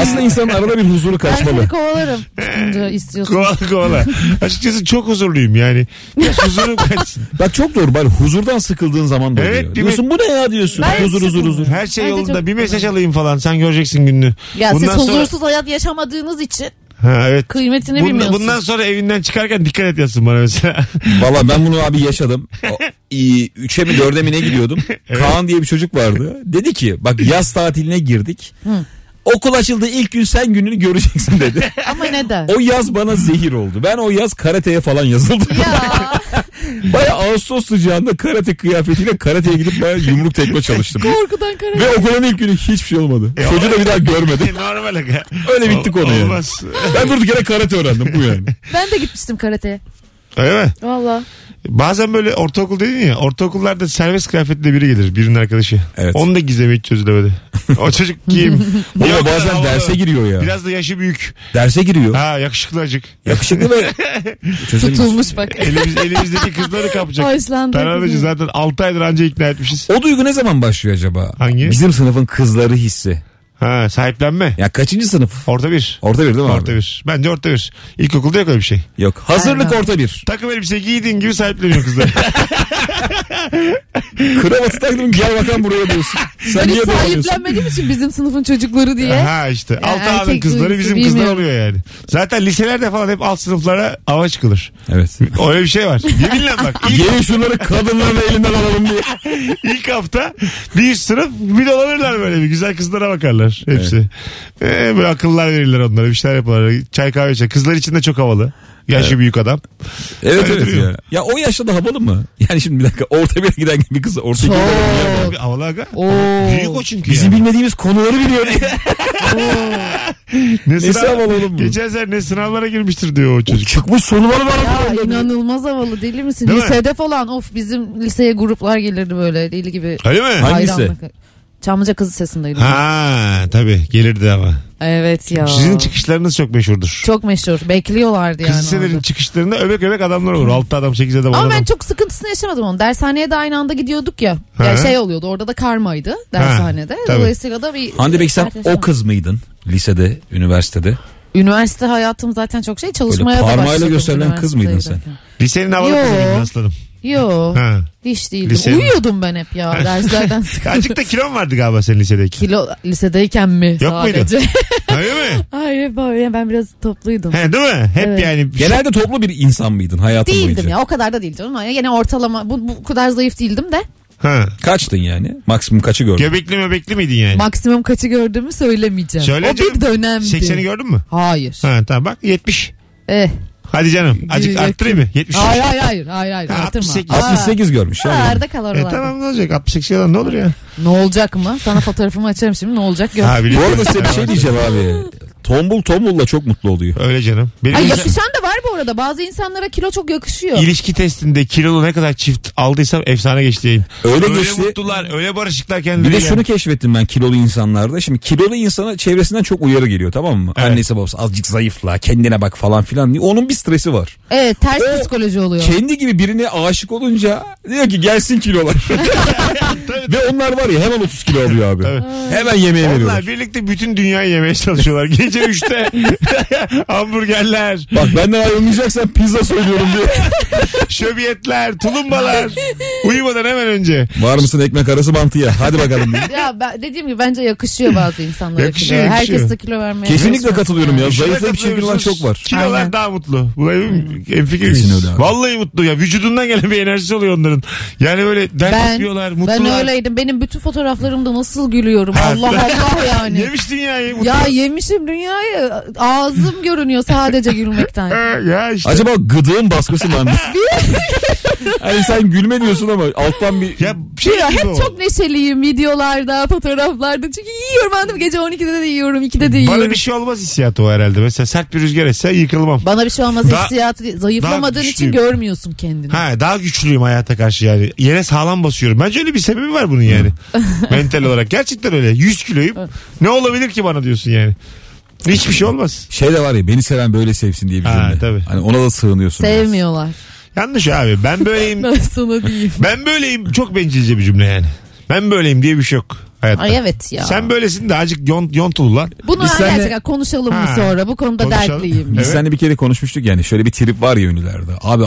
Speaker 4: Aslında insanın arada bir huzuru
Speaker 3: Ben
Speaker 4: kaçmalı.
Speaker 3: seni kovalarım. Çıkınca istiyorsun.
Speaker 2: kovala kovala. Açıkçası çok huzurluyum yani. Biraz huzurum kaçsın.
Speaker 4: Bak çok doğru. Bari huzurdan sıkıldığın zaman da oluyor.
Speaker 2: Evet, bir
Speaker 4: diyorsun bu ne ya diyorsun.
Speaker 3: Ben
Speaker 4: huzur huzur huzur.
Speaker 2: Her şey
Speaker 3: Ben de
Speaker 2: yolunda.
Speaker 3: çok
Speaker 2: Bir mesaj alayım falan. Sen göreceksin gününü.
Speaker 3: Ya
Speaker 2: Bundan
Speaker 3: siz
Speaker 2: sonra-
Speaker 3: huzursuz hayat yaşamadığınız için
Speaker 2: Ha evet.
Speaker 3: kıymetini
Speaker 2: Bundan,
Speaker 3: bilmiyorsunuz.
Speaker 2: bundan sonra evinden çıkarken dikkat et yazsın bana mesela.
Speaker 4: Valla ben bunu abi yaşadım. O, i- Üçe mi dörde mi ne gidiyordum. Kaan diye bir çocuk vardı. Dedi ki bak yaz tatiline girdik. Okul açıldı ilk gün sen gününü göreceksin dedi.
Speaker 3: Ama neden?
Speaker 4: O yaz bana zehir oldu. Ben o yaz karateye falan yazıldım.
Speaker 3: ya
Speaker 4: Baya Ağustos sıcağında karate kıyafetiyle karateye gidip baya yumruk tekme çalıştım.
Speaker 3: korkudan kara.
Speaker 4: Ve okulun ilk günü hiçbir şey olmadı. Çocuğu da bir daha görmedim.
Speaker 2: Normal aga.
Speaker 4: Öyle bitti konu yani.
Speaker 2: Olmaz.
Speaker 4: Ben durduk yere karate öğrendim bu yani.
Speaker 3: Ben de gitmiştim karateye.
Speaker 2: Öyle mi?
Speaker 3: Valla.
Speaker 2: Bazen böyle ortaokul dedin ya ortaokullarda serbest kıyafetle biri gelir birinin arkadaşı.
Speaker 4: Evet.
Speaker 2: Onun da gizemi hiç çözülemedi. o çocuk kim? O
Speaker 4: Ama
Speaker 2: kadar
Speaker 4: bazen
Speaker 2: havalı?
Speaker 4: derse giriyor ya.
Speaker 2: Biraz da yaşı büyük.
Speaker 4: Derse giriyor.
Speaker 2: Ha yakışıklı acık.
Speaker 4: Yakışıklı ve.
Speaker 3: Tutulmuş bak.
Speaker 2: Elimiz, elimizdeki kızları kapacak.
Speaker 3: Hoşlandı.
Speaker 2: Tarhanacı zaten 6 aydır anca ikna etmişiz.
Speaker 4: O duygu ne zaman başlıyor acaba?
Speaker 2: Hangi?
Speaker 4: Bizim sınıfın kızları hissi.
Speaker 2: Ha sahiplenme.
Speaker 4: Ya kaçıncı sınıf?
Speaker 2: Orta bir.
Speaker 4: Orta bir değil mi
Speaker 2: Orta
Speaker 4: abi?
Speaker 2: bir. Bence orta bir. İlkokulda yok öyle bir şey.
Speaker 4: Yok. Hazırlık
Speaker 3: Aynen.
Speaker 4: orta bir.
Speaker 2: Takım elbise giydiğin gibi sahipleniyor kızları.
Speaker 4: Kravatı taktım gel bakalım buraya diyorsun. Sen
Speaker 3: Ben
Speaker 4: niye
Speaker 3: sahiplenmediğim için bizim sınıfın çocukları diye.
Speaker 2: ha işte.
Speaker 3: Ya
Speaker 2: Alt ağanın
Speaker 3: erkek
Speaker 2: kızları
Speaker 3: duygusu
Speaker 2: bizim kızlar
Speaker 3: bilmiyorum.
Speaker 2: oluyor yani. Zaten liselerde falan hep alt sınıflara ava çıkılır.
Speaker 4: Evet.
Speaker 2: Öyle bir şey var. Yeminle bak. İlk,
Speaker 4: Gelin şunları kadınların elinden alalım diye.
Speaker 2: ilk hafta bir üst sınıf bir dolanırlar böyle bir. Güzel kızlara bakarlar hepsi. Ee, böyle akıllar verirler onlara. Bir şeyler yaparlar. Çay kahve içer. Kızlar için de çok havalı. Yaşı büyük adam.
Speaker 4: Evet
Speaker 2: Öyle
Speaker 4: evet
Speaker 2: duruyor.
Speaker 4: ya. Ya o yaşta da havalı mı? Yani şimdi bir dakika orta bir giden bir kız orta bir
Speaker 2: Abi, Havalı aga.
Speaker 3: Oo.
Speaker 2: Büyük o çünkü
Speaker 4: Bizim
Speaker 2: yani.
Speaker 4: bilmediğimiz konuları biliyor.
Speaker 2: Ne
Speaker 4: Nesi
Speaker 2: sınav-
Speaker 4: havalı oğlum bu?
Speaker 2: Geçen sene ne sınavlara girmiştir diyor o çocuk.
Speaker 4: Çıkmış soruları var.
Speaker 3: Ya inanılmaz havalı deli misin?
Speaker 2: Değil mi?
Speaker 3: Lisede falan of bizim liseye gruplar gelirdi böyle deli gibi.
Speaker 2: Öyle mi?
Speaker 4: Hangisi?
Speaker 3: Çamlıca kızı sesindeydim.
Speaker 2: Ha tabii gelirdi ama.
Speaker 3: Evet ya.
Speaker 2: Sizin çıkışlarınız çok meşhurdur.
Speaker 3: Çok meşhur. Bekliyorlardı
Speaker 2: Kız
Speaker 3: yani.
Speaker 2: liselerin
Speaker 3: orada.
Speaker 2: çıkışlarında öbek öbek adamlar olur. 6 adam 8 adam 10
Speaker 3: Ama
Speaker 2: adam.
Speaker 3: ben çok sıkıntısını yaşamadım onu. Dershaneye de aynı anda gidiyorduk ya.
Speaker 2: Ha.
Speaker 3: Yani şey oluyordu orada da karmaydı dershanede.
Speaker 2: tabii.
Speaker 3: Dolayısıyla da bir...
Speaker 4: Hande peki sen o kız mıydın? Lisede, üniversitede.
Speaker 3: Üniversite hayatım zaten çok şey çalışmaya
Speaker 4: Böyle
Speaker 3: da
Speaker 4: parmağıyla
Speaker 3: başladım.
Speaker 4: gösterilen kız mıydın
Speaker 3: üniversitedeyken.
Speaker 2: Lisenin havalı
Speaker 3: Yo.
Speaker 2: kızı aslanım?
Speaker 3: Yo
Speaker 2: Ha.
Speaker 3: hiç değildim.
Speaker 2: Lise-
Speaker 3: Uyuyordum ben hep ya derslerden sıkıldım.
Speaker 2: Azıcık da kilon vardı galiba senin lisedeki.
Speaker 3: Kilo lisedeyken mi
Speaker 2: Yok muydu?
Speaker 3: sadece?
Speaker 2: Öyle mi?
Speaker 3: Hayır böyle ben biraz topluydum.
Speaker 2: He değil mi? Hep
Speaker 3: Evet.
Speaker 2: yani.
Speaker 4: Genelde toplu bir insan mıydın hayatın
Speaker 3: Değildim
Speaker 4: boyunca?
Speaker 3: ya o kadar da değildim ama yine ortalama bu, bu kadar zayıf değildim de
Speaker 2: Ha.
Speaker 4: Kaçtın yani? Maksimum kaçı gördün?
Speaker 2: Göbekli möbekli miydin yani?
Speaker 3: maksimum kaçı gördüğümü söylemeyeceğim.
Speaker 2: Söyle
Speaker 3: o
Speaker 2: canım.
Speaker 3: bir dönemdi.
Speaker 2: 80'i gördün mü?
Speaker 3: Hayır.
Speaker 2: Ha tamam bak 70.
Speaker 3: Eh.
Speaker 2: Hadi canım. Azıcık
Speaker 3: Yok.
Speaker 2: arttırayım mı? 70.
Speaker 3: Hayır hayır hayır hayır hayır
Speaker 2: Ha,
Speaker 3: artırma.
Speaker 2: 68.
Speaker 3: Aa,
Speaker 4: 68 görmüş ya.
Speaker 3: Nerede kalır
Speaker 2: E tamam ne olacak? 68 kadar ne olur ya?
Speaker 3: Ne olacak mı? Sana fotoğrafımı açarım şimdi ne olacak gör.
Speaker 2: Ha,
Speaker 4: Bu
Speaker 2: biliyorum.
Speaker 4: arada size bir şey diyeceğim abi. Tombul tombulla çok mutlu oluyor.
Speaker 2: Öyle canım. Benim
Speaker 3: Ay
Speaker 2: ilişki-
Speaker 3: yakışan da var bu arada. Bazı insanlara kilo çok yakışıyor.
Speaker 2: ilişki testinde kilolu ne kadar çift aldıysam efsane geçti yayın.
Speaker 4: Öyle
Speaker 2: öyle
Speaker 4: geçti.
Speaker 2: mutlular, öyle barışıklar
Speaker 4: Bir
Speaker 2: kendileri.
Speaker 4: de şunu keşfettim ben kilolu insanlarda. Şimdi kilolu insana çevresinden çok uyarı geliyor tamam mı?
Speaker 2: Evet.
Speaker 4: Annesi babası azıcık zayıfla kendine bak falan filan diye. Onun bir stresi var.
Speaker 3: Evet ters
Speaker 4: O-
Speaker 3: psikoloji oluyor.
Speaker 4: Kendi gibi birine aşık olunca diyor ki gelsin kilolar. Ve onlar var ya hemen 30 kilo alıyor abi.
Speaker 2: Tabii.
Speaker 4: Hemen yemeğe
Speaker 2: Onlar
Speaker 4: veriyorlar.
Speaker 2: birlikte bütün dünyayı yemeye çalışıyorlar. Gece 3'te hamburgerler,
Speaker 4: Bak benden ayrılmayacaksan pizza söylüyorum diye.
Speaker 2: şöbiyetler, tulumbalar. Uyumadan hemen önce.
Speaker 4: Var mısın ekmek arası mantıya? Hadi bakalım. diye.
Speaker 3: Ya ben, dediğim gibi bence yakışıyor bazı insanlara
Speaker 2: Yakışıyor,
Speaker 3: kilo.
Speaker 2: yakışıyor.
Speaker 3: Herkes de kilo vermeye
Speaker 4: Kesinlikle katılıyorum ya. Zayıflayıp
Speaker 2: katılıyorsunuz.
Speaker 4: çok var.
Speaker 2: Kilolar
Speaker 3: Aynen.
Speaker 2: daha mutlu. Bu en fikir
Speaker 4: Kesin öyle abi.
Speaker 2: Vallahi mutlu ya. Vücudundan gelen bir enerjisi oluyor onların. Yani böyle dert
Speaker 3: Ben,
Speaker 2: yapıyorlar,
Speaker 3: ben
Speaker 2: mutlular.
Speaker 3: Öyleydim. Benim bütün fotoğraflarımda nasıl gülüyorum. Allah Allah yani.
Speaker 2: Yemiş dünyayı.
Speaker 3: ya yemişim dünyayı. Ağzım görünüyor sadece gülmekten.
Speaker 2: ya işte.
Speaker 4: Acaba gıdığın baskısı mı? hani sen gülme diyorsun ama alttan bir
Speaker 2: Ya şey
Speaker 3: Ya hep
Speaker 2: o.
Speaker 3: çok neşeliyim videolarda, fotoğraflarda. Çünkü yiyorum ben de gece 12'de de yiyorum, 2'de de yiyorum.
Speaker 2: Bana bir şey olmaz hissiyatı o herhalde. Mesela sert bir rüzgar esse yıkılmam.
Speaker 3: Bana bir şey olmaz
Speaker 2: Daha-
Speaker 3: hissiyatı zayıflamadığın için görmüyorsun kendini.
Speaker 2: Ha daha güçlüyüm hayata karşı yani. Yere sağlam basıyorum. Bence öyle bir sebebi var bunun yani. Mental olarak. Gerçekten öyle. 100 kiloyum. Ne olabilir ki bana diyorsun yani. Hiçbir şey olmaz.
Speaker 4: şey de var ya beni seven böyle sevsin diye bir
Speaker 2: Ha,
Speaker 4: cümle.
Speaker 2: tabii.
Speaker 4: Hani ona da sığınıyorsun. biraz.
Speaker 3: Sevmiyorlar.
Speaker 2: Yanlış abi. Ben böyleyim.
Speaker 3: Ben sana diyeyim.
Speaker 2: ben böyleyim. Çok bencilce bir cümle yani. Ben böyleyim diye bir şey yok hayatta.
Speaker 3: Ay evet ya.
Speaker 2: Sen böylesin de azıcık yon, yontulu lan.
Speaker 3: Bunu
Speaker 4: Biz seninle-
Speaker 3: gerçekten konuşalım mı
Speaker 2: Ha.
Speaker 3: sonra? Bu konuda
Speaker 2: Konuşalım.
Speaker 3: dertliyim.
Speaker 4: Biz
Speaker 2: Evet.
Speaker 4: seninle bir kere konuşmuştuk yani şöyle bir trip var ya ünlülerde. Abi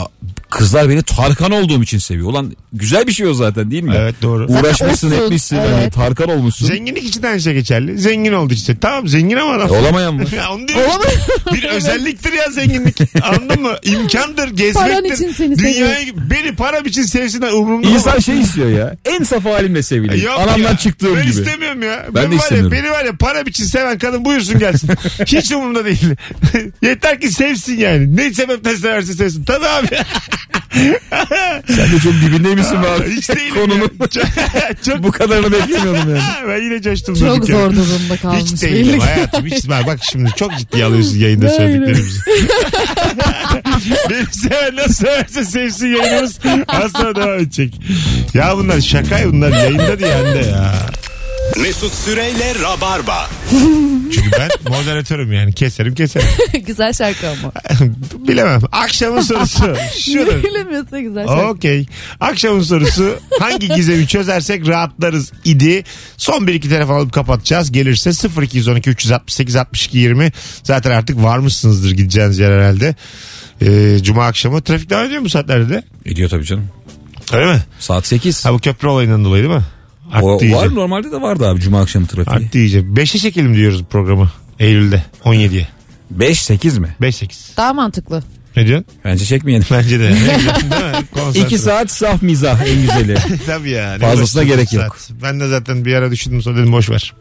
Speaker 4: kızlar beni Tarkan olduğum için seviyor. Ulan güzel bir şey o zaten değil mi?
Speaker 2: Evet doğru.
Speaker 4: Uğraşmışsın
Speaker 3: Zaten
Speaker 4: etmişsin
Speaker 3: olsun,
Speaker 4: hani
Speaker 3: evet.
Speaker 4: Tarkan olmuşsun.
Speaker 2: Zenginlik için de aynı şey geçerli. Zengin oldu işte. Tamam zengin ama adam.
Speaker 4: E, olamayan var.
Speaker 2: Ya onu diyorum. Bir özelliktir ya zenginlik. Anladın mı? İmkandır, gezmektir.
Speaker 3: Paran için seni
Speaker 2: Dünyayı, beni param için sevsinler umurumda
Speaker 4: İnsan
Speaker 2: olmaz.
Speaker 4: şey istiyor ya. En saf halimle sevileyim.
Speaker 2: Yok
Speaker 4: Anamdan
Speaker 2: ya.
Speaker 4: çıktığım
Speaker 2: ben
Speaker 4: gibi.
Speaker 2: istemiyorum ya.
Speaker 4: Ben de
Speaker 2: var ya,
Speaker 4: istemiyorum.
Speaker 2: Beni var ya param için seven kadın buyursun gelsin. Hiç umurumda değil. Yeter ki sevsin yani. Ne sebepten severse sevsin. Tabii abi.
Speaker 4: Sen de çok dibindeymişsin be abi.
Speaker 2: Hiç değilim.
Speaker 4: Konunun.
Speaker 2: Çok, çok
Speaker 4: Bu kadarını beklemiyordum yani.
Speaker 2: ben yine coştum.
Speaker 3: Çok zor durumda kalmış.
Speaker 2: Hiç değilim hayatım. Hiç bak, bak şimdi çok ciddi alıyorsun yayında söylediklerimizi. Beni seven nasıl severse sevsin yayınımız. Asla devam edecek. Ya bunlar şaka bunlar yayında diye de ya.
Speaker 1: Mesut Süreyle Rabarba.
Speaker 2: Çünkü ben moderatörüm yani keserim keserim.
Speaker 3: güzel şarkı ama.
Speaker 2: Bilemem. Akşamın sorusu. Şudur.
Speaker 3: Bilemiyorsa güzel şarkı.
Speaker 2: Okey. Akşamın sorusu hangi gizemi çözersek rahatlarız idi. Son bir iki telefon alıp kapatacağız. Gelirse 0212 368 62 20. Zaten artık varmışsınızdır gideceğiniz yer herhalde. Ee, Cuma akşamı. Trafik devam ediyor mu bu saatlerde de?
Speaker 4: Ediyor tabii canım.
Speaker 2: Öyle mi?
Speaker 4: Saat 8.
Speaker 2: Ha bu köprü olayından dolayı değil mi? Arttı
Speaker 4: O,
Speaker 2: iyice.
Speaker 4: var normalde de vardı abi cuma akşamı trafiği.
Speaker 2: Arttı iyice. 5'e çekelim diyoruz programı. Eylül'de 17'ye.
Speaker 4: 5-8 mi?
Speaker 2: 5-8.
Speaker 3: Daha mantıklı.
Speaker 2: Ne diyorsun?
Speaker 4: Bence çekmeyelim.
Speaker 2: Bence de. Ne diyorsun, değil mi? Konsantre.
Speaker 4: 2 saat saf mizah en güzeli.
Speaker 2: Tabii ya. ne
Speaker 4: Fazlasına gerek yok.
Speaker 2: saat? Ben de zaten bir ara düşündüm sonra dedim boş ver.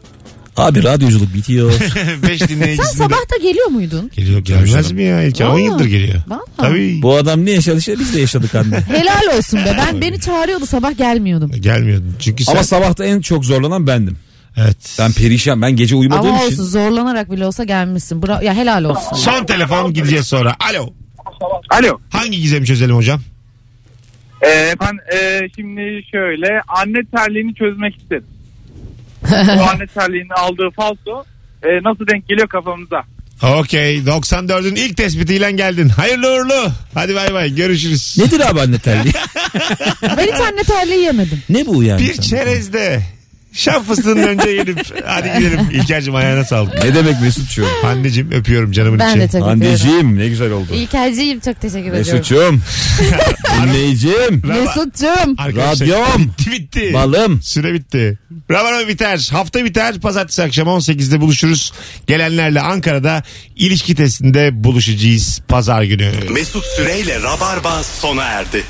Speaker 4: Abi radyoculuk bitiyor.
Speaker 2: 5
Speaker 3: Sen
Speaker 2: dinleyicisinde.
Speaker 3: sabah da geliyor muydun?
Speaker 2: Geliyor gelmez mi ya? İlker 10
Speaker 3: Aa,
Speaker 2: yıldır geliyor.
Speaker 3: Valla.
Speaker 2: Tabii.
Speaker 4: Bu adam ne yaşadıysa biz de yaşadık anne.
Speaker 3: Helal olsun be. Ben beni çağırıyordu sabah gelmiyordum.
Speaker 2: Gelmiyordun. Çünkü sen...
Speaker 4: Ama sabahta en çok zorlanan bendim.
Speaker 2: Evet.
Speaker 4: Ben perişan. Ben gece uyumadığım
Speaker 3: Ama
Speaker 4: için.
Speaker 3: olsun zorlanarak bile olsa gelmişsin. Bra ya helal olsun.
Speaker 2: Son telefon gideceğiz sonra. Alo.
Speaker 5: Alo.
Speaker 2: Hangi gizemi çözelim hocam?
Speaker 5: Ee, ben e, şimdi şöyle anne terliğini çözmek istedim. Anne terliğini aldığı falso e, nasıl denk geliyor kafamıza?
Speaker 2: Okey. 94'ün ilk tespitiyle geldin. Hayırlı uğurlu. Hadi bay bay. Görüşürüz.
Speaker 4: Nedir abi anne terliği?
Speaker 3: Ben hiç anne terliği yemedim.
Speaker 4: ne bu yani?
Speaker 2: Bir çerezde. Şaf fıstığının önce gelip hadi gidelim. İlker'cim ayağına sağlık.
Speaker 4: Ne demek Mesut'cuğum?
Speaker 2: Anneciğim öpüyorum canımın
Speaker 3: Ben
Speaker 2: içi.
Speaker 3: de çok.
Speaker 4: Anneciğim ne güzel oldu.
Speaker 3: İlkerciğim çok teşekkür ediyorum.
Speaker 4: Mesut'cuğum. Dinleyicim.
Speaker 3: Mesut'cum.
Speaker 2: Arkadaşlar,
Speaker 4: Radyom.
Speaker 2: Bitti bitti.
Speaker 4: Balım.
Speaker 2: Süre bitti. Rabarba biter. Hafta biter. Pazartesi akşam 18'de buluşuruz. Gelenlerle Ankara'da ilişki testinde buluşacağız pazar günü.
Speaker 1: Mesut Süreyle Rabarba sona erdi.